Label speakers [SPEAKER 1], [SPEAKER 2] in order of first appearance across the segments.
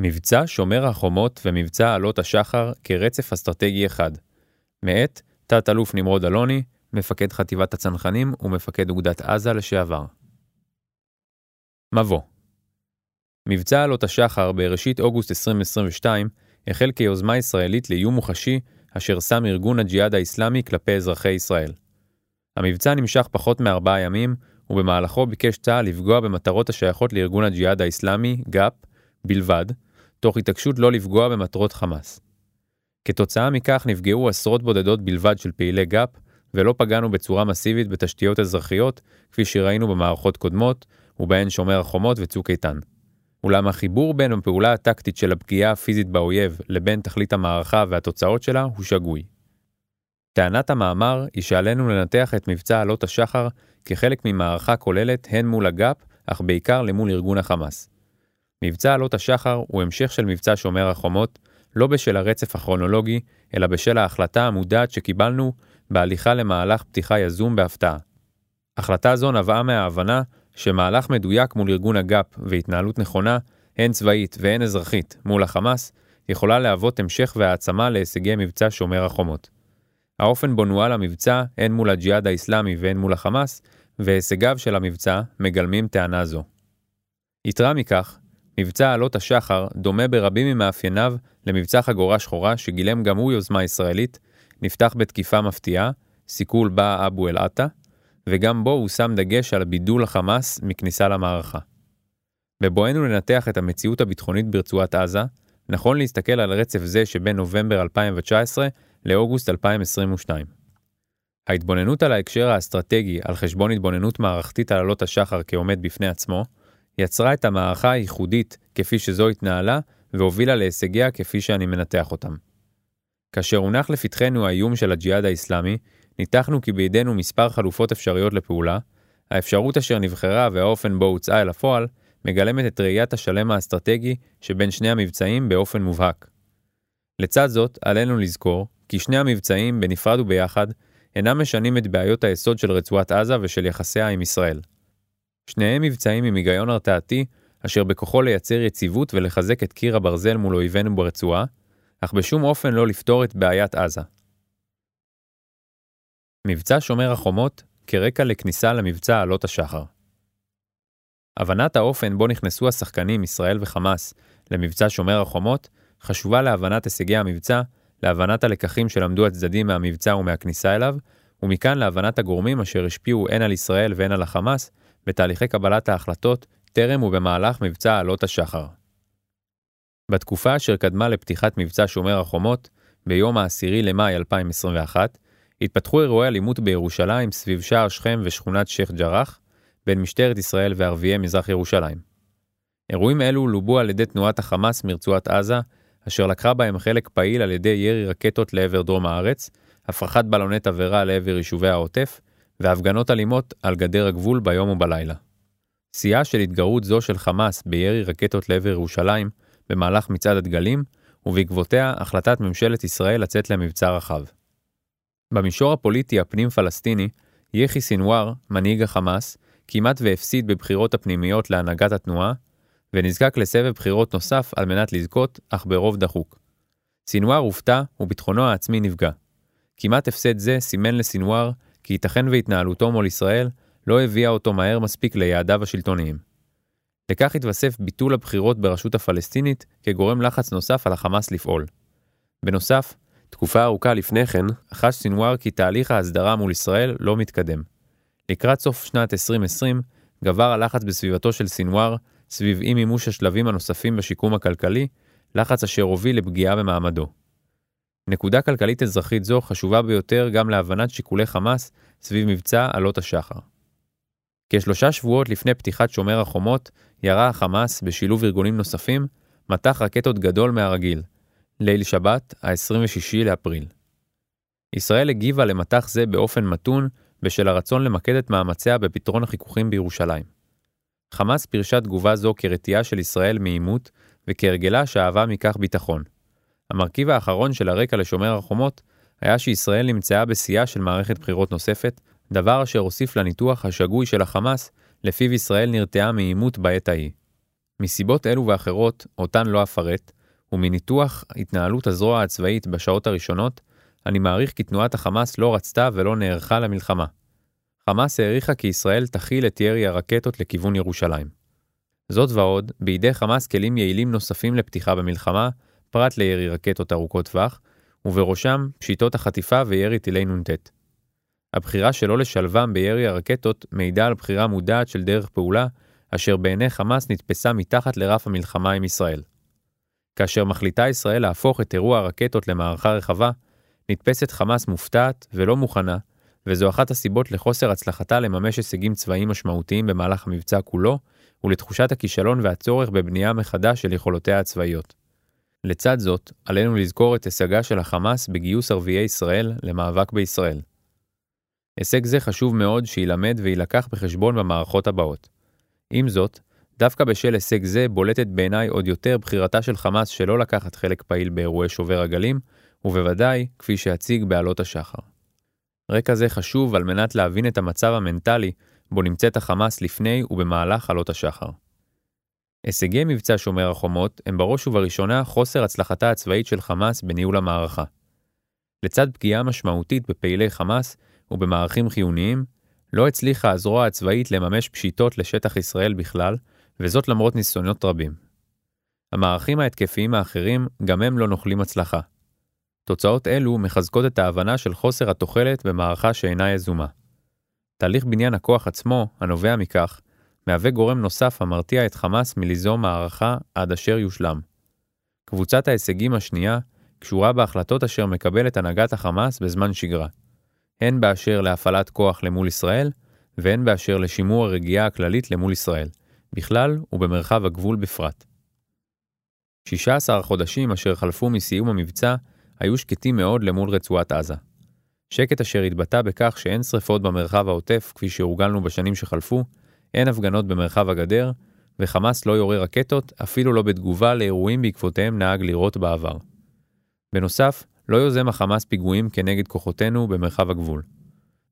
[SPEAKER 1] מבצע שומר החומות ומבצע עלות השחר כרצף אסטרטגי אחד. מאת תת-אלוף נמרוד אלוני, מפקד חטיבת הצנחנים ומפקד אוגדת עזה לשעבר. מבוא מבצע עלות השחר בראשית אוגוסט 2022 החל כיוזמה ישראלית לאיום מוחשי אשר שם ארגון הג'יהאד האסלאמי כלפי אזרחי ישראל. המבצע נמשך פחות מארבעה ימים, ובמהלכו ביקש צה"ל לפגוע במטרות השייכות לארגון הג'יהאד האסלאמי, גא"פ, בלבד, תוך התעקשות לא לפגוע במטרות חמאס. כתוצאה מכך נפגעו עשרות בודדות בלבד של פעילי גא"פ, ולא פגענו בצורה מסיבית בתשתיות אזרחיות, כפי שראינו במערכות קודמות, ובהן שומר החומות וצוק איתן. אולם החיבור בין הפעולה הטקטית של הפגיעה הפיזית באויב לבין תכלית המערכה והתוצאות שלה הוא שגוי. טענת המאמר היא שעלינו לנתח את מבצע עלות השחר כחלק ממערכה כוללת הן מול הגא"פ, אך בעיקר למול ארגון החמאס. מבצע עלות השחר הוא המשך של מבצע שומר החומות, לא בשל הרצף הכרונולוגי, אלא בשל ההחלטה המודעת שקיבלנו בהליכה למהלך פתיחה יזום בהפתעה. החלטה זו נבעה מההבנה שמהלך מדויק מול ארגון הגאפ והתנהלות נכונה, הן צבאית והן אזרחית, מול החמאס, יכולה להוות המשך והעצמה להישגי מבצע שומר החומות. האופן בו נוהל המבצע, הן מול הג'יהאד האסלאמי והן מול החמאס, והישגיו של המבצע מגלמים טענה זו. יתרה מכך, מבצע עלות השחר דומה ברבים ממאפייניו למבצע חגורה שחורה שגילם גם הוא יוזמה ישראלית, נפתח בתקיפה מפתיעה, סיכול בא אבו אל-עטה, וגם בו הוא שם דגש על בידול החמאס מכניסה למערכה. בבואנו לנתח את המציאות הביטחונית ברצועת עזה, נכון להסתכל על רצף זה שבין נובמבר 2019 לאוגוסט 2022. ההתבוננות על ההקשר האסטרטגי על חשבון התבוננות מערכתית על עלות השחר כעומד בפני עצמו, יצרה את המערכה הייחודית כפי שזו התנהלה והובילה להישגיה כפי שאני מנתח אותם. כאשר הונח לפתחנו האיום של הג'יהאד האסלאמי, ניתחנו כי בידינו מספר חלופות אפשריות לפעולה, האפשרות אשר נבחרה והאופן בו הוצאה אל הפועל, מגלמת את ראיית השלם האסטרטגי שבין שני המבצעים באופן מובהק. לצד זאת, עלינו לזכור כי שני המבצעים, בנפרד וביחד, אינם משנים את בעיות היסוד של רצועת עזה ושל יחסיה עם ישראל. שניהם מבצעים עם היגיון הרתעתי, אשר בכוחו לייצר יציבות ולחזק את קיר הברזל מול אויבינו ברצועה, אך בשום אופן לא לפתור את בעיית עזה. מבצע שומר החומות כרקע לכניסה למבצע עלות השחר. הבנת האופן בו נכנסו השחקנים ישראל וחמאס למבצע שומר החומות חשובה להבנת הישגי המבצע, להבנת הלקחים שלמדו הצדדים מהמבצע ומהכניסה אליו, ומכאן להבנת הגורמים אשר השפיעו הן על ישראל והן על החמאס בתהליכי קבלת ההחלטות טרם ובמהלך מבצע עלות השחר. בתקופה אשר קדמה לפתיחת מבצע שומר החומות, ביום ה-10 למאי 2021, התפתחו אירועי אלימות בירושלים סביב שער שכם ושכונת שייח' ג'ראח, בין משטרת ישראל וערביי מזרח ירושלים. אירועים אלו לובו על ידי תנועת החמאס מרצועת עזה, אשר לקחה בהם חלק פעיל על ידי ירי רקטות לעבר דרום הארץ, הפרחת בלוני תבערה לעבר יישובי העוטף, והפגנות אלימות על גדר הגבול ביום ובלילה. שיאה של התגרות זו של חמאס בירי רקטות לעבר ירושלים במהלך מצעד הדגלים, ובעקבותיה החלטת ממשלת ישראל לצאת למבצע רחב. במישור הפוליטי הפנים-פלסטיני, יחי סינואר, מנהיג החמאס, כמעט והפסיד בבחירות הפנימיות להנהגת התנועה, ונזקק לסבב בחירות נוסף על מנת לזכות, אך ברוב דחוק. סינואר הופתע וביטחונו העצמי נפגע. כמעט הפסד זה סימן לסינואר כי ייתכן והתנהלותו מול ישראל לא הביאה אותו מהר מספיק ליעדיו השלטוניים. לכך התווסף ביטול הבחירות ברשות הפלסטינית כגורם לחץ נוסף על החמאס לפעול. בנוסף, תקופה ארוכה לפני כן, חש סינואר כי תהליך ההסדרה מול ישראל לא מתקדם. לקראת סוף שנת 2020, גבר הלחץ בסביבתו של סינואר סביב אי מימוש השלבים הנוספים בשיקום הכלכלי, לחץ אשר הוביל לפגיעה במעמדו. נקודה כלכלית אזרחית זו חשובה ביותר גם להבנת שיקולי חמאס סביב מבצע עלות השחר. כשלושה שבועות לפני פתיחת שומר החומות, ירה החמאס, בשילוב ארגונים נוספים, מטח רקטות גדול מהרגיל, ליל שבת, ה-26 לאפריל. ישראל הגיבה למטח זה באופן מתון, בשל הרצון למקד את מאמציה בפתרון החיכוכים בירושלים. חמאס פירשה תגובה זו כרתיעה של ישראל מעימות, וכהרגלה שאהבה מכך ביטחון. המרכיב האחרון של הרקע לשומר החומות היה שישראל נמצאה בשיאה של מערכת בחירות נוספת, דבר אשר הוסיף לניתוח השגוי של החמאס, לפיו ישראל נרתעה מעימות בעת ההיא. מסיבות אלו ואחרות, אותן לא אפרט, ומניתוח התנהלות הזרוע הצבאית בשעות הראשונות, אני מעריך כי תנועת החמאס לא רצתה ולא נערכה למלחמה. חמאס העריכה כי ישראל תכיל את ירי הרקטות לכיוון ירושלים. זאת ועוד, בידי חמאס כלים יעילים נוספים לפתיחה במלחמה, פרט לירי רקטות ארוכות טווח, ובראשם פשיטות החטיפה וירי טילי נ"ט. הבחירה שלא לשלבם בירי הרקטות מעידה על בחירה מודעת של דרך פעולה, אשר בעיני חמאס נתפסה מתחת לרף המלחמה עם ישראל. כאשר מחליטה ישראל להפוך את אירוע הרקטות למערכה רחבה, נתפסת חמאס מופתעת ולא מוכנה, וזו אחת הסיבות לחוסר הצלחתה לממש הישגים צבאיים משמעותיים במהלך המבצע כולו, ולתחושת הכישלון והצורך בבנייה מחדש של יכולותיה הצבאיות. לצד זאת, עלינו לזכור את הישגה של החמאס בגיוס ערביי ישראל למאבק בישראל. הישג זה חשוב מאוד שיילמד ויילקח בחשבון במערכות הבאות. עם זאת, דווקא בשל הישג זה בולטת בעיניי עוד יותר בחירתה של חמאס שלא לקחת חלק פעיל באירועי שובר הגלים, ובוודאי כפי שאציג בעלות השחר. רקע זה חשוב על מנת להבין את המצב המנטלי בו נמצאת החמאס לפני ובמהלך עלות השחר. הישגי מבצע שומר החומות הם בראש ובראשונה חוסר הצלחתה הצבאית של חמאס בניהול המערכה. לצד פגיעה משמעותית בפעילי חמאס ובמערכים חיוניים, לא הצליחה הזרוע הצבאית לממש פשיטות לשטח ישראל בכלל, וזאת למרות ניסיונות רבים. המערכים ההתקפיים האחרים גם הם לא נוכלים הצלחה. תוצאות אלו מחזקות את ההבנה של חוסר התוחלת במערכה שאינה יזומה. תהליך בניין הכוח עצמו, הנובע מכך, מהווה גורם נוסף המרתיע את חמאס מליזום מערכה עד אשר יושלם. קבוצת ההישגים השנייה קשורה בהחלטות אשר מקבלת הנהגת החמאס בזמן שגרה, הן באשר להפעלת כוח למול ישראל, והן באשר לשימור הרגיעה הכללית למול ישראל, בכלל ובמרחב הגבול בפרט. 16 החודשים אשר חלפו מסיום המבצע היו שקטים מאוד למול רצועת עזה. שקט אשר התבטא בכך שאין שרפות במרחב העוטף כפי שהורגלנו בשנים שחלפו, אין הפגנות במרחב הגדר, וחמאס לא יורה רקטות, אפילו לא בתגובה לאירועים בעקבותיהם נהג לירות בעבר. בנוסף, לא יוזם החמאס פיגועים כנגד כוחותינו במרחב הגבול.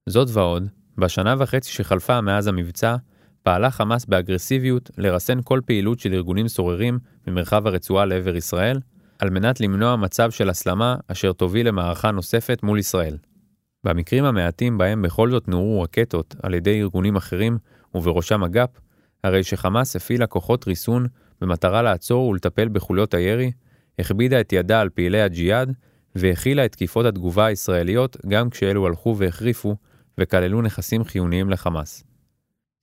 [SPEAKER 1] זאת ועוד, בשנה וחצי שחלפה מאז המבצע, פעלה חמאס באגרסיביות לרסן כל פעילות של ארגונים סוררים ממרחב הרצועה לעבר ישראל, על מנת למנוע מצב של הסלמה אשר תוביל למערכה נוספת מול ישראל. במקרים המעטים בהם בכל זאת נורו רקטות על ידי ארגונים אחרים, ובראשם אג"פ, הרי שחמאס הפעילה כוחות ריסון במטרה לעצור ולטפל בחוליות הירי, הכבידה את ידה על פעילי הג'יהאד, והכילה את תקיפות התגובה הישראליות גם כשאלו הלכו והחריפו, וכללו נכסים חיוניים לחמאס.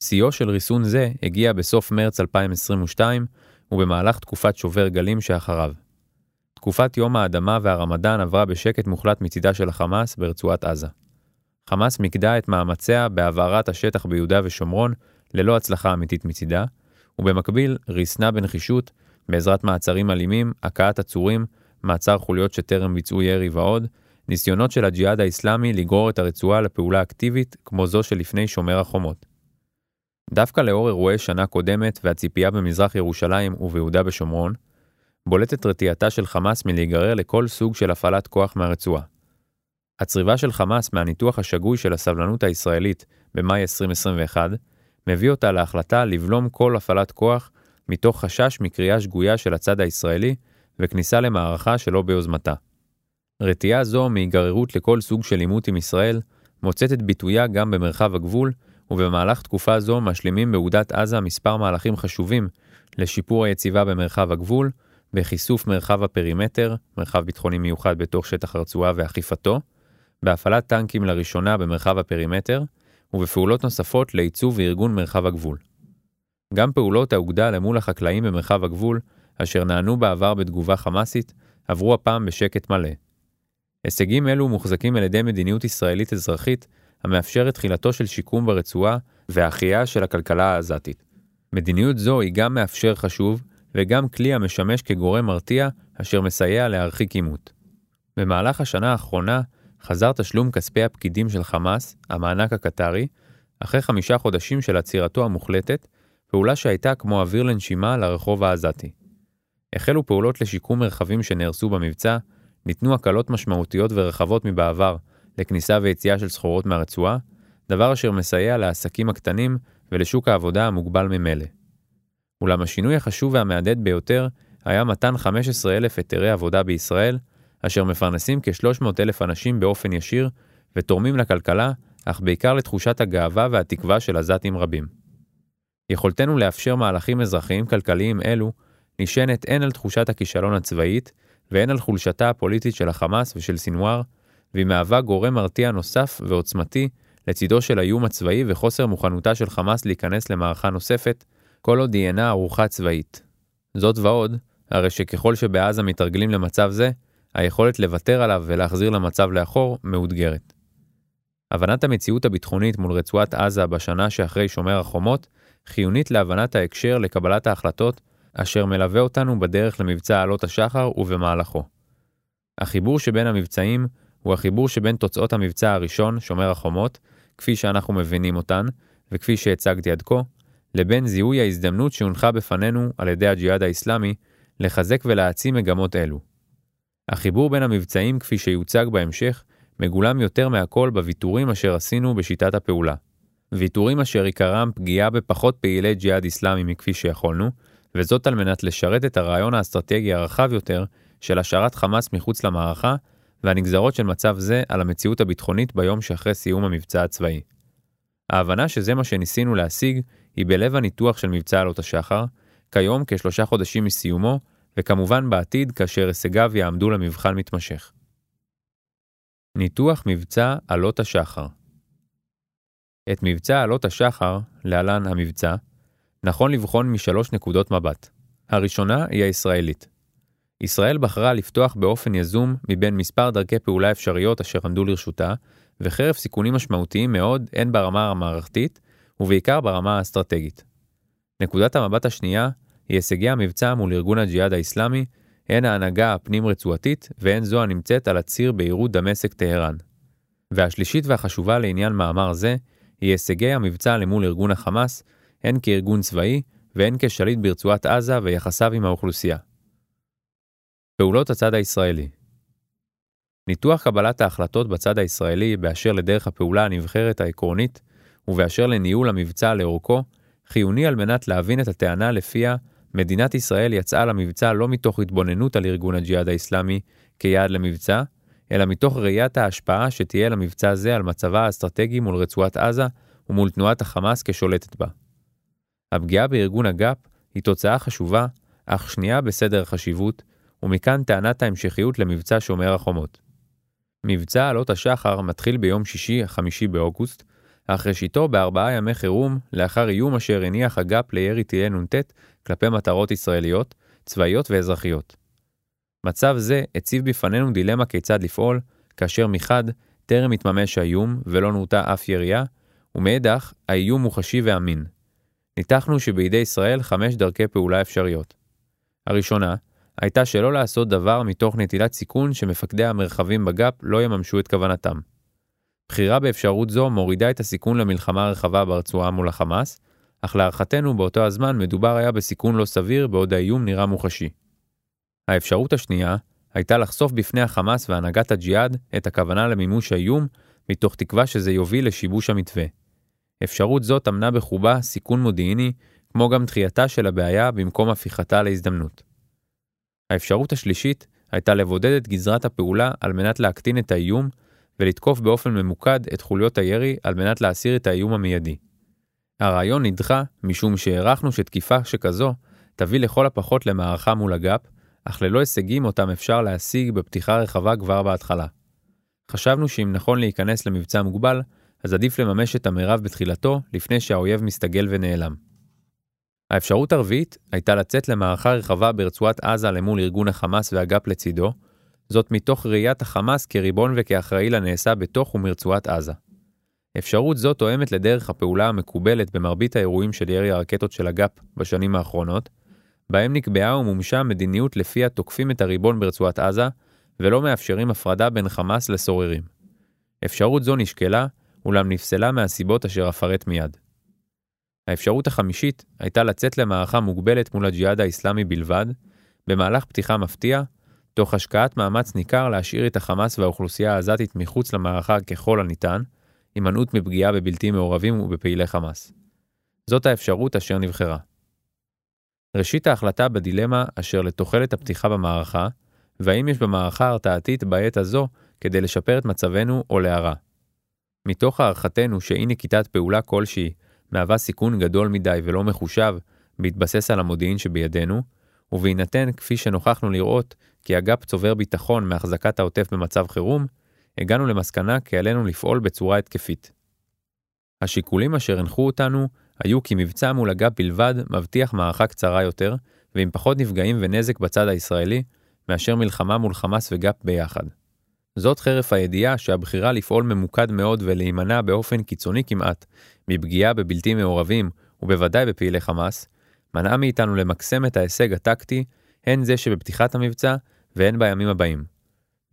[SPEAKER 1] שיאו של ריסון זה הגיע בסוף מרץ 2022, ובמהלך תקופת שובר גלים שאחריו. תקופת יום האדמה והרמדאן עברה בשקט מוחלט מצידה של החמאס ברצועת עזה. חמאס מיקדה את מאמציה בהעברת השטח ביהודה ושומרון ללא הצלחה אמיתית מצידה, ובמקביל ריסנה בנחישות, בעזרת מעצרים אלימים, הכאת עצורים, מעצר חוליות שטרם ביצעו ירי ועוד, ניסיונות של הג'יהאד האסלאמי לגרור את הרצועה לפעולה אקטיבית כמו זו שלפני שומר החומות. דווקא לאור אירועי שנה קודמת והציפייה במזרח ירושלים וביהודה ושומרון, בולטת רתיעתה של חמאס מלהיגרר לכל סוג של הפעלת כוח מהרצועה. הצריבה של חמאס מהניתוח השגוי של הסבלנות הישראלית במאי 2021, מביא אותה להחלטה לבלום כל הפעלת כוח מתוך חשש מקריאה שגויה של הצד הישראלי וכניסה למערכה שלא ביוזמתה. רתיעה זו מהיגררות לכל סוג של עימות עם ישראל מוצאת את ביטויה גם במרחב הגבול, ובמהלך תקופה זו משלימים באוגדת עזה מספר מהלכים חשובים לשיפור היציבה במרחב הגבול, בחישוף מרחב הפרימטר, מרחב ביטחוני מיוחד בתוך שטח הרצועה ואכיפתו, בהפעלת טנקים לראשונה במרחב הפרימטר, ובפעולות נוספות לעיצוב וארגון מרחב הגבול. גם פעולות האוגדה למול החקלאים במרחב הגבול, אשר נענו בעבר בתגובה חמאסית, עברו הפעם בשקט מלא. הישגים אלו מוחזקים על ידי מדיניות ישראלית אזרחית, המאפשרת תחילתו של שיקום ברצועה והחייאה של הכלכלה העזתית. מדיניות זו היא גם מאפשר חשוב, וגם כלי המשמש כגורם מרתיע, אשר מסייע להרחיק עימות. במהלך השנה האחרונה חזר תשלום כספי הפקידים של חמאס, המענק הקטרי, אחרי חמישה חודשים של עצירתו המוחלטת, פעולה שהייתה כמו אוויר לנשימה לרחוב העזתי. החלו פעולות לשיקום מרחבים שנהרסו במבצע, ניתנו הקלות משמעותיות ורחבות מבעבר לכניסה ויציאה של סחורות מהרצועה, דבר אשר מסייע לעסקים הקטנים ולשוק העבודה המוגבל ממילא. אולם השינוי החשוב והמהדהד ביותר היה מתן 15,000 היתרי עבודה בישראל, אשר מפרנסים כ-300,000 אנשים באופן ישיר, ותורמים לכלכלה, אך בעיקר לתחושת הגאווה והתקווה של עזתים רבים. יכולתנו לאפשר מהלכים אזרחיים כלכליים אלו נשענת הן על תחושת הכישלון הצבאית, והן על חולשתה הפוליטית של החמאס ושל סינואר, והיא מהווה גורם מרתיע נוסף ועוצמתי לצידו של האיום הצבאי וחוסר מוכנותה של חמאס להיכנס למערכה נוספת, כל עוד היא אינה ערוכה צבאית. זאת ועוד, הרי שככל שבעזה מתרגלים למצב זה, היכולת לוותר עליו ולהחזיר למצב לאחור מאותגרת. הבנת המציאות הביטחונית מול רצועת עזה בשנה שאחרי שומר החומות, חיונית להבנת ההקשר לקבלת ההחלטות אשר מלווה אותנו בדרך למבצע עלות השחר ובמהלכו. החיבור שבין המבצעים הוא החיבור שבין תוצאות המבצע הראשון, שומר החומות, כפי שאנחנו מבינים אותן, וכפי שהצגתי עד כה, לבין זיהוי ההזדמנות שהונחה בפנינו על ידי הג'יהאד האסלאמי לחזק ולהעצים מגמות אלו. החיבור בין המבצעים כפי שיוצג בהמשך, מגולם יותר מהכל בוויתורים אשר עשינו בשיטת הפעולה. ויתורים אשר עיקרם פגיעה בפחות פעילי ג'יהאד אסלאמי מכפי שיכולנו, וזאת על מנת לשרת את הרעיון האסטרטגי הרחב יותר של השארת חמאס מחוץ למערכה, והנגזרות של מצב זה על המציאות הביטחונית ביום שאחרי סיום המבצע הצבאי. ההבנה שזה מה שניסינו להשיג היא בלב הניתוח של מבצע עלות השחר, כיום כשלושה חודשים מסיומו, וכמובן בעתיד כאשר הישגיו יעמדו למבחן מתמשך. ניתוח מבצע עלות השחר את מבצע עלות השחר, להלן המבצע, נכון לבחון משלוש נקודות מבט. הראשונה היא הישראלית. ישראל בחרה לפתוח באופן יזום מבין מספר דרכי פעולה אפשריות אשר עמדו לרשותה, וחרף סיכונים משמעותיים מאוד הן ברמה המערכתית, ובעיקר ברמה האסטרטגית. נקודת המבט השנייה היא הישגי המבצע מול ארגון הג'יהאד האסלאמי, הן ההנהגה הפנים-רצועתית והן זו הנמצאת על הציר ביירות דמשק-טהרן. והשלישית והחשובה לעניין מאמר זה, היא הישגי המבצע למול ארגון החמאס, הן כארגון צבאי והן כשליט ברצועת עזה ויחסיו עם האוכלוסייה. פעולות הצד הישראלי ניתוח קבלת ההחלטות בצד הישראלי באשר לדרך הפעולה הנבחרת העקרונית ובאשר לניהול המבצע לאורכו, חיוני על מנת להבין את הטענה לפיה מדינת ישראל יצאה למבצע לא מתוך התבוננות על ארגון הג'יהאד האסלאמי כיעד למבצע, אלא מתוך ראיית ההשפעה שתהיה למבצע זה על מצבה האסטרטגי מול רצועת עזה ומול תנועת החמאס כשולטת בה. הפגיעה בארגון הגאפ היא תוצאה חשובה, אך שנייה בסדר החשיבות, ומכאן טענת ההמשכיות למבצע שומר החומות. מבצע עלות השחר מתחיל ביום שישי, החמישי באוגוסט, אך ראשיתו בארבעה ימי חירום, לאחר איום אשר הניח הגאפ לירי טילי נ"ט כלפי מטרות ישראליות, צבאיות ואזרחיות. מצב זה הציב בפנינו דילמה כיצד לפעול, כאשר מחד, טרם התממש האיום ולא נורתה אף ירייה, ומאידך, האיום מוחשי ואמין. ניתחנו שבידי ישראל חמש דרכי פעולה אפשריות. הראשונה, הייתה שלא לעשות דבר מתוך נטילת סיכון שמפקדי המרחבים בגאפ לא יממשו את כוונתם. בחירה באפשרות זו מורידה את הסיכון למלחמה רחבה ברצועה מול החמאס, אך להערכתנו באותו הזמן מדובר היה בסיכון לא סביר בעוד האיום נראה מוחשי. האפשרות השנייה הייתה לחשוף בפני החמאס והנהגת הג'יהאד את הכוונה למימוש האיום, מתוך תקווה שזה יוביל לשיבוש המתווה. אפשרות זו טמנה בחובה סיכון מודיעיני, כמו גם דחייתה של הבעיה במקום הפיכתה להזדמנות. האפשרות השלישית הייתה לבודד את גזרת הפעולה על מנת להקטין את האיום, ולתקוף באופן ממוקד את חוליות הירי על מנת להסיר את האיום המיידי. הרעיון נדחה משום שהערכנו שתקיפה שכזו תביא לכל הפחות למערכה מול הגאפ, אך ללא הישגים אותם אפשר להשיג בפתיחה רחבה כבר בהתחלה. חשבנו שאם נכון להיכנס למבצע מוגבל, אז עדיף לממש את המרב בתחילתו לפני שהאויב מסתגל ונעלם. האפשרות הרביעית הייתה לצאת למערכה רחבה ברצועת עזה למול ארגון החמאס והגאפ לצידו, זאת מתוך ראיית החמאס כריבון וכאחראי לנעשה בתוך ומרצועת עזה. אפשרות זו תואמת לדרך הפעולה המקובלת במרבית האירועים של ירי הרקטות של הגאפ בשנים האחרונות, בהם נקבעה ומומשה מדיניות לפיה תוקפים את הריבון ברצועת עזה, ולא מאפשרים הפרדה בין חמאס לסוררים. אפשרות זו נשקלה, אולם נפסלה מהסיבות אשר אפרט מיד. האפשרות החמישית הייתה לצאת למערכה מוגבלת מול הג'יהאד האסלאמי בלבד, במהלך פתיחה מפתיע, תוך השקעת מאמץ ניכר להשאיר את החמאס והאוכלוסייה העזתית מחוץ למערכה ככל הניתן, הימנעות מפגיעה בבלתי מעורבים ובפעילי חמאס. זאת האפשרות אשר נבחרה. ראשית ההחלטה בדילמה אשר לתוחלת הפתיחה במערכה, והאם יש במערכה הרתעתית בעת הזו כדי לשפר את מצבנו או להרע. מתוך הערכתנו שאי נקיטת פעולה כלשהי מהווה סיכון גדול מדי ולא מחושב בהתבסס על המודיעין שבידינו, ובהינתן כפי שנוכחנו לראות כי הגאפ צובר ביטחון מהחזקת העוטף במצב חירום, הגענו למסקנה כי עלינו לפעול בצורה התקפית. השיקולים אשר הנחו אותנו היו כי מבצע מול הגאפ בלבד מבטיח מערכה קצרה יותר, ועם פחות נפגעים ונזק בצד הישראלי, מאשר מלחמה מול חמאס וגאפ ביחד. זאת חרף הידיעה שהבחירה לפעול ממוקד מאוד ולהימנע באופן קיצוני כמעט מפגיעה בבלתי מעורבים ובוודאי בפעילי חמאס, מנעה מאיתנו למקסם את ההישג הטקטי, הן זה שבפתיחת המבצע והן בימים הבאים.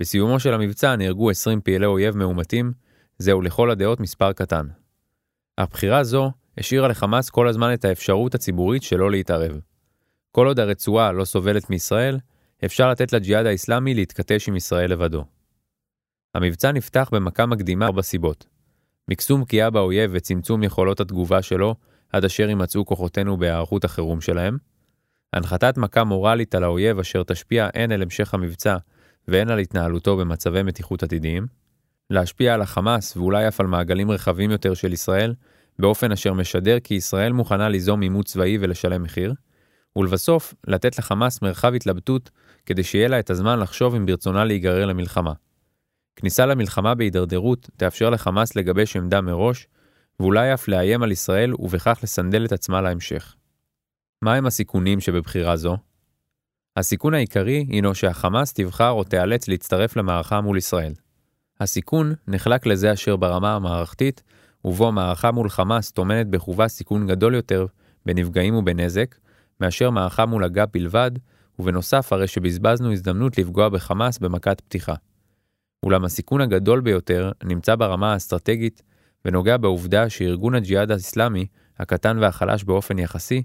[SPEAKER 1] בסיומו של המבצע נהרגו 20 פעילי אויב מאומתים, זהו לכל הדעות מספר קטן. הבחירה זו השאירה לחמאס כל הזמן את האפשרות הציבורית שלא להתערב. כל עוד הרצועה לא סובלת מישראל, אפשר לתת לג'יהאד האסלאמי להתכתש עם ישראל לבדו. המבצע נפתח במכה מקדימה ארבע סיבות. מקסום פגיעה באויב וצמצום יכולות התגובה שלו, עד אשר יימצאו כוחותינו בהיערכות החירום שלהם. הנחתת מכה מורלית על האויב אשר תשפיע הן על המשך המבצע והן על התנהלותו במצבי מתיחות עתידיים. להשפיע על החמאס ואולי אף על מעגלים רחבים יותר של ישראל, באופן אשר משדר כי ישראל מוכנה ליזום עימות צבאי ולשלם מחיר. ולבסוף, לתת לחמאס מרחב התלבטות כדי שיהיה לה את הזמן לחשוב אם ברצונה להיגרר למלחמה. כניסה למלחמה בהידרדרות תאפשר לחמאס לגבש עמדה מראש, ואולי אף לאיים על ישראל ובכך לסנדל את עצמה להמשך. מהם הסיכונים שבבחירה זו? הסיכון העיקרי הינו שהחמאס תבחר או תיאלץ להצטרף למערכה מול ישראל. הסיכון נחלק לזה אשר ברמה המערכתית, ובו מערכה מול חמאס טומנת בחובה סיכון גדול יותר בנפגעים ובנזק, מאשר מערכה מול הגאפ בלבד, ובנוסף הרי שבזבזנו הזדמנות לפגוע בחמאס במכת פתיחה. אולם הסיכון הגדול ביותר נמצא ברמה האסטרטגית, ונוגע בעובדה שארגון הג'יהאד האסלאמי, הקטן והחלש באופן יחסי,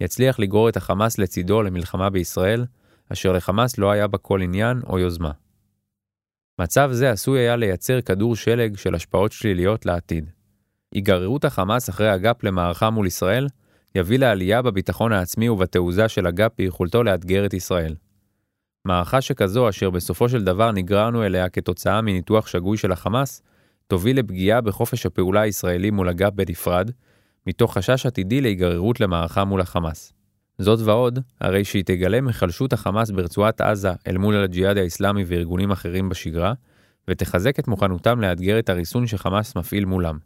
[SPEAKER 1] יצליח לגרור את החמאס לצידו למלחמה בישראל, אשר לחמאס לא היה בה כל עניין או יוזמה. מצב זה עשוי היה לייצר כדור שלג של השפעות שליליות לעתיד. היגררות החמאס אחרי הגאפ למערכה מול ישראל, יביא לעלייה בביטחון העצמי ובתעוזה של הגאפ ביכולתו לאתגר את ישראל. מערכה שכזו, אשר בסופו של דבר נגררנו אליה כתוצאה מניתוח שגוי של החמאס, תוביל לפגיעה בחופש הפעולה הישראלי מול הגאפ בנפרד, מתוך חשש עתידי להיגררות למערכה מול החמאס. זאת ועוד, הרי שהיא תגלה מחלשות החמאס ברצועת עזה אל מול הג'יהאד האסלאמי וארגונים אחרים בשגרה, ותחזק את מוכנותם לאתגר את הריסון שחמאס מפעיל מולם.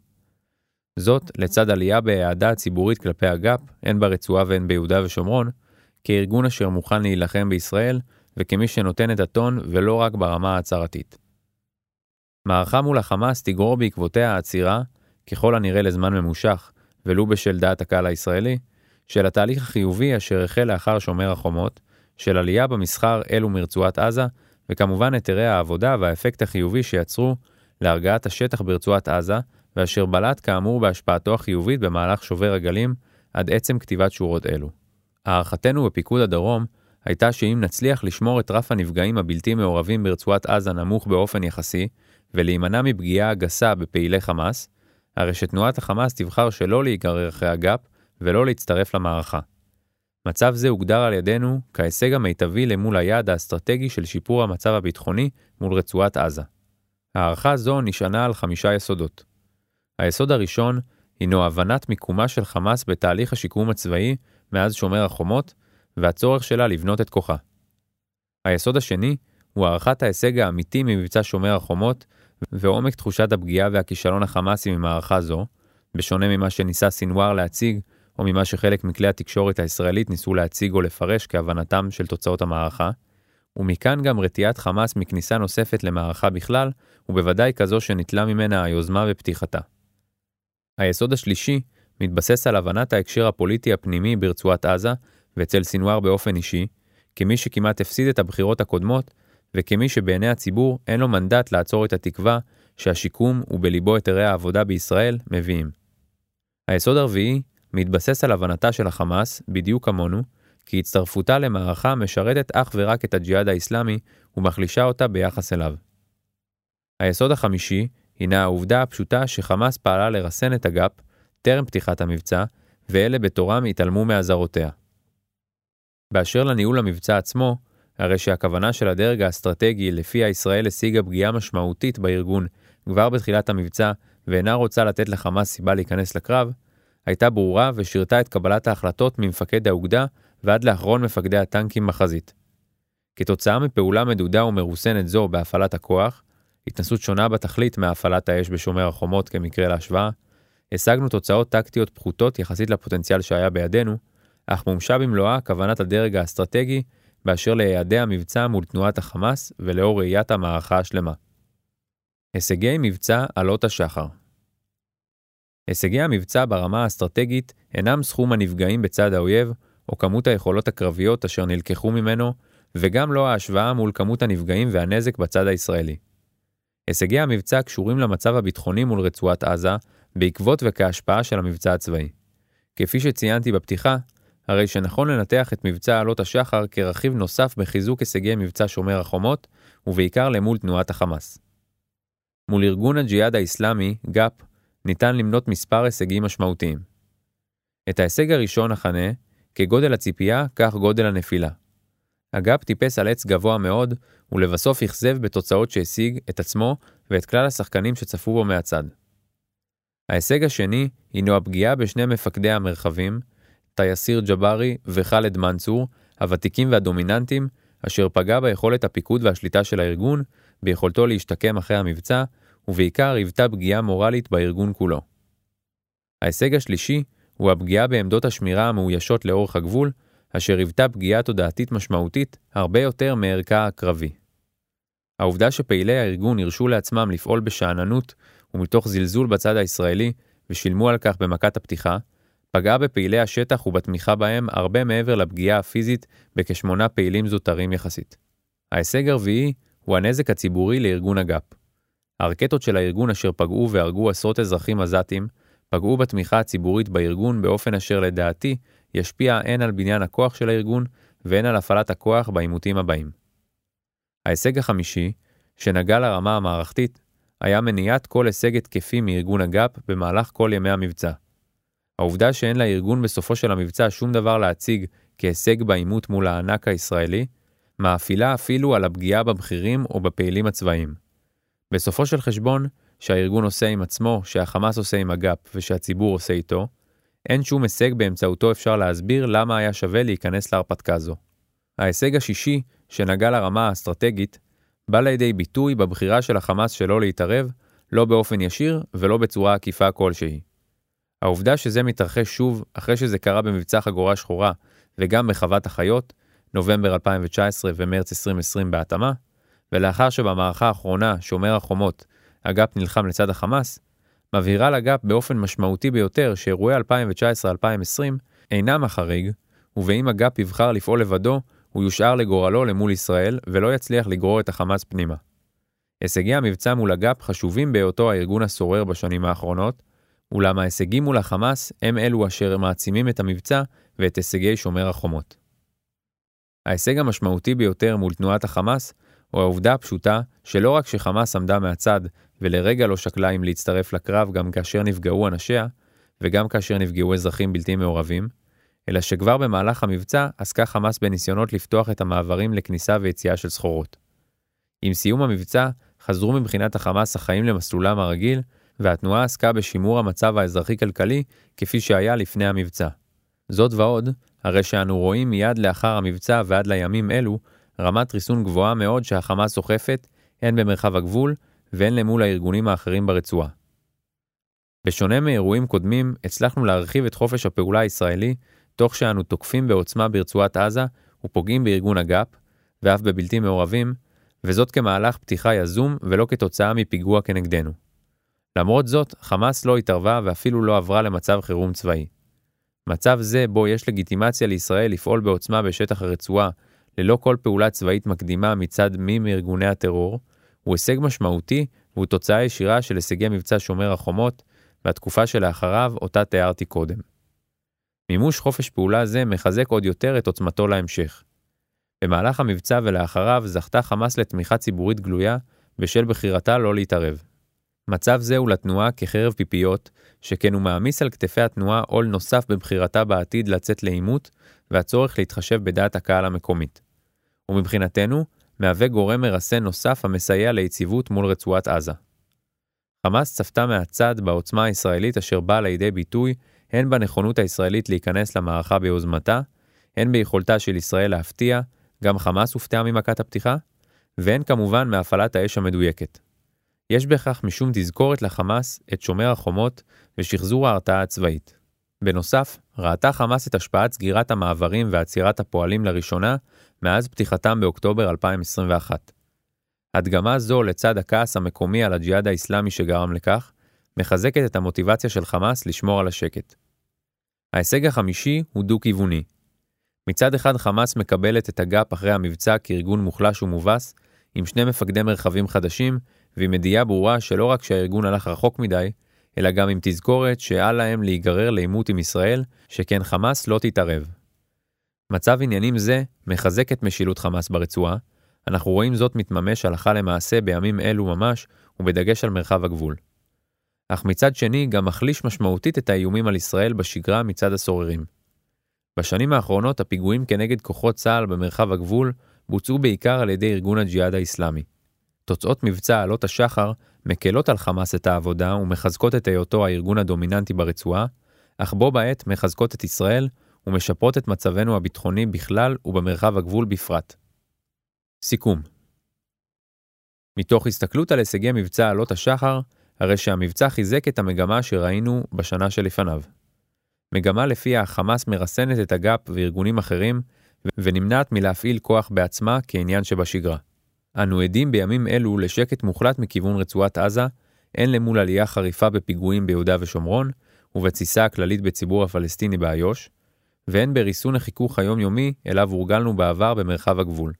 [SPEAKER 1] זאת לצד עלייה בהעדה הציבורית כלפי הגאפ, הן ברצועה והן ביהודה ושומרון, כארגון אשר מוכן להילחם בישראל, וכמי שנותן את הטון ולא רק ברמה ההצהרתית. מערכה מול החמאס תגרור בעקבותיה העצירה, ככל הנראה לזמן ממושך, ולו בשל דעת הקהל הישראלי, של התהליך החיובי אשר החל לאחר שומר החומות, של עלייה במסחר אלו מרצועת עזה, וכמובן היתרי העבודה והאפקט החיובי שיצרו להרגעת השטח ברצועת עזה, ואשר בלט כאמור בהשפעתו החיובית במהלך שובר הגלים עד עצם כתיבת שורות אלו. הערכתנו בפיקוד הדרום הייתה שאם נצליח לשמור את רף הנפגעים הבלתי מעורבים ברצועת עזה נמוך באופן יחסי, ולהימנע מפגיעה גסה בפעילי חמאס, הרי שתנועת החמאס תבחר שלא להיגרר אחרי הגאפ ולא להצטרף למערכה. מצב זה הוגדר על ידינו כהישג המיטבי למול היעד האסטרטגי של שיפור המצב הביטחוני מול רצועת עזה. הערכה זו נשענה על חמישה יסודות. היסוד הראשון הינו הבנת מיקומה של חמאס בתהליך השיקום הצבאי מאז שומר החומות, והצורך שלה לבנות את כוחה. היסוד השני הוא הערכת ההישג האמיתי ממבצע שומר החומות ועומק תחושת הפגיעה והכישלון החמאסי ממערכה זו, בשונה ממה שניסה סינואר להציג, או ממה שחלק מכלי התקשורת הישראלית ניסו להציג או לפרש כהבנתם של תוצאות המערכה, ומכאן גם רתיעת חמאס מכניסה נוספת למערכה בכלל, ובוודאי כזו שניטלה ממנה היוזמה בפתיחתה. היסוד השלישי מתבסס על הבנת ההקשר הפוליטי הפנימי ברצועת עזה, ואצל סינואר באופן אישי, כמי שכמעט הפסיד את הבחירות הקודמות, וכמי שבעיני הציבור אין לו מנדט לעצור את התקווה שהשיקום ובליבו היתרי העבודה בישראל מביאים. היסוד הרביעי מתבסס על הבנתה של החמאס, בדיוק כמונו, כי הצטרפותה למערכה משרתת אך ורק את הג'יהאד האסלאמי ומחלישה אותה ביחס אליו. היסוד החמישי הינה העובדה הפשוטה שחמאס פעלה לרסן את הגאפ טרם פתיחת המבצע, ואלה בתורם התעלמו מאזהרותיה. באשר לניהול המבצע עצמו, הרי שהכוונה של הדרג האסטרטגי לפיה ישראל השיגה פגיעה משמעותית בארגון כבר בתחילת המבצע ואינה רוצה לתת לחמאס סיבה להיכנס לקרב, הייתה ברורה ושירתה את קבלת ההחלטות ממפקד האוגדה ועד לאחרון מפקדי הטנקים בחזית. כתוצאה מפעולה מדודה ומרוסנת זו בהפעלת הכוח, התנסות שונה בתכלית מהפעלת האש בשומר החומות כמקרה להשוואה, השגנו תוצאות טקטיות פחותות יחסית לפוטנציאל שהיה בידינו, אך מומשה במלואה כוונת הדרג האסטרטגי באשר ליעדי המבצע מול תנועת החמאס ולאור ראיית המערכה השלמה. הישגי מבצע עלות השחר הישגי המבצע ברמה האסטרטגית אינם סכום הנפגעים בצד האויב, או כמות היכולות הקרביות אשר נלקחו ממנו, וגם לא ההשוואה מול כמות הנפגעים והנזק בצד הישראלי. הישגי המבצע קשורים למצב הביטחוני מול רצועת עזה, בעקבות וכהשפעה של המבצע הצבאי. כפי שציינתי בפתיחה, הרי שנכון לנתח את מבצע עלות השחר כרכיב נוסף בחיזוק הישגי מבצע שומר החומות, ובעיקר למול תנועת החמאס. מול ארגון הג'יהאד האיסלאמי, גא"פ, ניתן למנות מספר הישגים משמעותיים. את ההישג הראשון אכנה, כגודל הציפייה, כך גודל הנפילה. הגא"פ טיפס על עץ גבוה מאוד, ולבסוף אכזב בתוצאות שהשיג את עצמו ואת כלל השחקנים שצפו בו מהצד. ההישג השני הינו הפגיעה בשני מפקדי המרחבים, טייסיר ג'בארי וח'אלד מנצור, הוותיקים והדומיננטים, אשר פגע ביכולת הפיקוד והשליטה של הארגון, ביכולתו להשתקם אחרי המבצע, ובעיקר היוותה פגיעה מורלית בארגון כולו. ההישג השלישי הוא הפגיעה בעמדות השמירה המאוישות לאורך הגבול, אשר היוותה פגיעה תודעתית משמעותית הרבה יותר מערכה הקרבי. העובדה שפעילי הארגון הרשו לעצמם לפעול בשאננות ומתוך זלזול בצד הישראלי, ושילמו על כך במכת הפתיחה, פגעה בפעילי השטח ובתמיכה בהם הרבה מעבר לפגיעה הפיזית בכשמונה פעילים זוטרים יחסית. ההישג הרביעי הוא הנזק הציבורי לארגון הגאפ. הרקטות של הארגון אשר פגעו והרגו עשרות אזרחים עזתים, פגעו בתמיכה הציבורית בארגון באופן אשר לדעתי ישפיע הן על בניין הכוח של הארגון והן על הפעלת הכוח בעימותים הבאים. ההישג החמישי, שנגע לרמה המערכתית, היה מניעת כל הישג התקפי מארגון הגאפ במהלך כל ימי המבצע. העובדה שאין לארגון בסופו של המבצע שום דבר להציג כהישג בעימות מול הענק הישראלי, מאפילה אפילו על הפגיעה בבכירים או בפעילים הצבאיים. בסופו של חשבון, שהארגון עושה עם עצמו, שהחמאס עושה עם הגאפ ושהציבור עושה איתו, אין שום הישג באמצעותו אפשר להסביר למה היה שווה להיכנס להרפתקה זו. ההישג השישי, שנגע לרמה האסטרטגית, בא לידי ביטוי בבחירה של החמאס שלא להתערב, לא באופן ישיר ולא בצורה עקיפה כלשהי. העובדה שזה מתרחש שוב אחרי שזה קרה במבצע חגורה שחורה וגם בחוות החיות, נובמבר 2019 ומרץ 2020 בהתאמה, ולאחר שבמערכה האחרונה, שומר החומות, הגאפ נלחם לצד החמאס, מבהירה לגאפ באופן משמעותי ביותר שאירועי 2019-2020 אינם החריג, ובאם הגאפ יבחר לפעול לבדו, הוא יושאר לגורלו למול ישראל, ולא יצליח לגרור את החמאס פנימה. הישגי המבצע מול הגאפ חשובים בהיותו הארגון הסורר בשנים האחרונות, אולם ההישגים מול החמאס הם אלו אשר מעצימים את המבצע ואת הישגי שומר החומות. ההישג המשמעותי ביותר מול תנועת החמאס הוא העובדה הפשוטה שלא רק שחמאס עמדה מהצד ולרגע לא שקלה אם להצטרף לקרב גם כאשר נפגעו אנשיה, וגם כאשר נפגעו אזרחים בלתי מעורבים, אלא שכבר במהלך המבצע עסקה חמאס בניסיונות לפתוח את המעברים לכניסה ויציאה של סחורות. עם סיום המבצע, חזרו מבחינת החמאס החיים למסלולם הרגיל, והתנועה עסקה בשימור המצב האזרחי-כלכלי כפי שהיה לפני המבצע. זאת ועוד, הרי שאנו רואים מיד לאחר המבצע ועד לימים אלו, רמת ריסון גבוהה מאוד שהחמאס אוכפת, הן במרחב הגבול, והן למול הארגונים האחרים ברצועה. בשונה מאירועים קודמים, הצלחנו להרחיב את חופש הפעולה הישראלי, תוך שאנו תוקפים בעוצמה ברצועת עזה ופוגעים בארגון הגאפ, ואף בבלתי מעורבים, וזאת כמהלך פתיחה יזום ולא כתוצאה מפיגוע כנגדנו. למרות זאת, חמאס לא התערבה ואפילו לא עברה למצב חירום צבאי. מצב זה, בו יש לגיטימציה לישראל לפעול בעוצמה בשטח הרצועה, ללא כל פעולה צבאית מקדימה מצד מי מארגוני הטרור, הוא הישג משמעותי והוא תוצאה ישירה של הישגי מבצע שומר החומות והתקופה שלאחריו אותה תיארתי קודם. מימוש חופש פעולה זה מחזק עוד יותר את עוצמתו להמשך. במהלך המבצע ולאחריו זכתה חמאס לתמיכה ציבורית גלויה בשל בחירתה לא להתערב. מצב זה הוא לתנועה כחרב פיפיות, שכן הוא מעמיס על כתפי התנועה עול נוסף בבחירתה בעתיד לצאת לעימות, והצורך להתחשב בדעת הקהל המקומית. ומבחינתנו, מהווה גורם מרסן נוסף המסייע ליציבות מול רצועת עזה. חמאס צפתה מהצד בעוצמה הישראלית אשר באה לידי ביטוי הן בנכונות הישראלית להיכנס למערכה ביוזמתה, הן ביכולתה של ישראל להפתיע, גם חמאס הופתעה ממכת הפתיחה, והן כמובן מהפעלת האש המדויקת. יש בכך משום תזכורת לחמאס את שומר החומות ושחזור ההרתעה הצבאית. בנוסף, ראתה חמאס את השפעת סגירת המעברים ועצירת הפועלים לראשונה מאז פתיחתם באוקטובר 2021. הדגמה זו לצד הכעס המקומי על הג'יהאד האיסלאמי שגרם לכך, מחזקת את המוטיבציה של חמאס לשמור על השקט. ההישג החמישי הוא דו-כיווני. מצד אחד חמאס מקבלת את הגאפ אחרי המבצע כארגון מוחלש ומובס, עם שני מפקדי מרחבים חדשים, ועם ידיעה ברורה שלא רק שהארגון הלך רחוק מדי, אלא גם עם תזכורת שאל להם להיגרר לעימות עם ישראל, שכן חמאס לא תתערב. מצב עניינים זה מחזק את משילות חמאס ברצועה, אנחנו רואים זאת מתממש הלכה למעשה בימים אלו ממש, ובדגש על מרחב הגבול. אך מצד שני גם מחליש משמעותית את האיומים על ישראל בשגרה מצד הסוררים. בשנים האחרונות הפיגועים כנגד כוחות צה"ל במרחב הגבול בוצעו בעיקר על ידי ארגון הג'יהאד האיסלאמי. תוצאות מבצע עלות השחר מקלות על חמאס את העבודה ומחזקות את היותו הארגון הדומיננטי ברצועה, אך בו בעת מחזקות את ישראל ומשפרות את מצבנו הביטחוני בכלל ובמרחב הגבול בפרט. סיכום מתוך הסתכלות על הישגי מבצע עלות השחר, הרי שהמבצע חיזק את המגמה שראינו בשנה שלפניו. מגמה לפיה החמאס מרסנת את הגאפ וארגונים אחרים, ונמנעת מלהפעיל כוח בעצמה כעניין שבשגרה. אנו עדים בימים אלו לשקט מוחלט מכיוון רצועת עזה, הן למול עלייה חריפה בפיגועים ביהודה ושומרון, ובתסיסה הכללית בציבור הפלסטיני באיו"ש, והן בריסון החיכוך היומיומי אליו הורגלנו בעבר במרחב הגבול.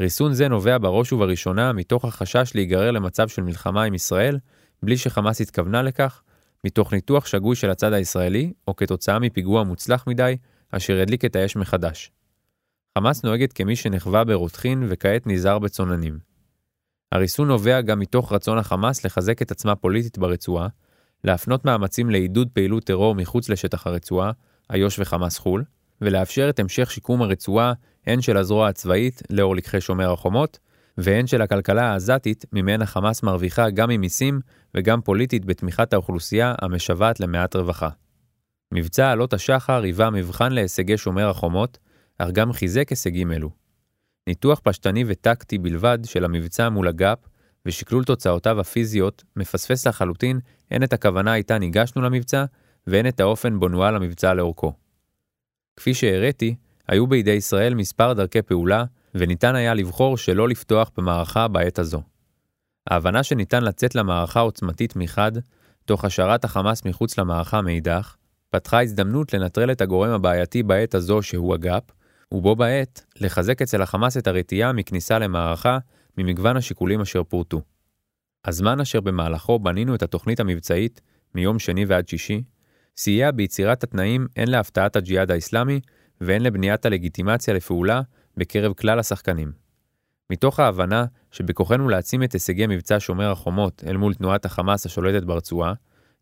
[SPEAKER 1] ריסון זה נובע בראש ובראשונה מתוך החשש להיגרר למצב של מלחמה עם ישראל, בלי שחמאס התכוונה לכך, מתוך ניתוח שגוי של הצד הישראלי, או כתוצאה מפיגוע מוצלח מדי, אשר ידליק את האש מחדש. חמאס נוהגת כמי שנחווה ברותחין וכעת נזהר בצוננים. הריסון נובע גם מתוך רצון החמאס לחזק את עצמה פוליטית ברצועה, להפנות מאמצים לעידוד פעילות טרור מחוץ לשטח הרצועה, איו"ש וחמאס חו"ל, ולאפשר את המשך שיקום הרצועה הן של הזרוע הצבאית לאור לקחי שומר החומות, והן של הכלכלה העזתית ממנה חמאס מרוויחה גם ממיסים וגם פוליטית בתמיכת האוכלוסייה המשוועת למעט רווחה. מבצע עלות השחר היווה מבחן להישגי שומר החומות, אך גם חיזק הישגים אלו. ניתוח פשטני וטקטי בלבד של המבצע מול הגאפ ושקלול תוצאותיו הפיזיות מפספס לחלוטין הן את הכוונה איתה ניגשנו למבצע והן את האופן בו נוהל המבצע לאורכו. כפי שהראיתי, היו בידי ישראל מספר דרכי פעולה, וניתן היה לבחור שלא לפתוח במערכה בעת הזו. ההבנה שניתן לצאת למערכה עוצמתית מחד, תוך השארת החמאס מחוץ למערכה מאידך, פתחה הזדמנות לנטרל את הגורם הבעייתי בעת הזו שהוא הגאפ, ובו בעת לחזק אצל החמאס את הרתיעה מכניסה למערכה ממגוון השיקולים אשר פורטו. הזמן אשר במהלכו בנינו את התוכנית המבצעית, מיום שני ועד שישי, סייע ביצירת התנאים הן להפתעת הג'יהאד האסלאמי והן לבניית הלגיטימציה לפעולה בקרב כלל השחקנים. מתוך ההבנה שבכוחנו להעצים את הישגי מבצע שומר החומות אל מול תנועת החמאס השולטת ברצועה,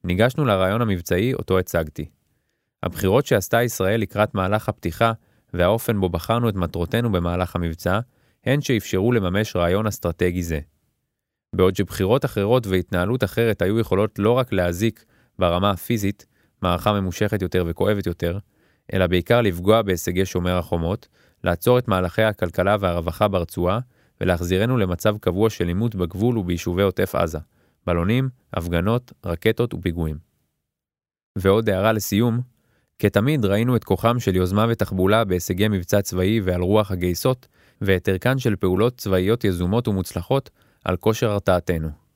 [SPEAKER 1] ניגשנו לרעיון המבצעי אותו הצגתי. הבחירות שעשתה ישראל לקראת מהלך הפתיחה והאופן בו בחרנו את מטרותינו במהלך המבצע, הן שאפשרו לממש רעיון אסטרטגי זה. בעוד שבחירות אחרות והתנהלות אחרת היו יכולות לא רק להזיק ברמה הפיזית, מערכה ממושכת יותר וכואבת יותר, אלא בעיקר לפגוע בהישגי שומר החומות, לעצור את מהלכי הכלכלה והרווחה ברצועה, ולהחזירנו למצב קבוע של עימות בגבול וביישובי עוטף עזה, בלונים, הפגנות, רקטות ופיגועים. ועוד הערה לסיום, כתמיד ראינו את כוחם של יוזמה ותחבולה בהישגי מבצע צבאי ועל רוח הגייסות, ואת ערכן של פעולות צבאיות יזומות ומוצלחות על כושר הרתעתנו.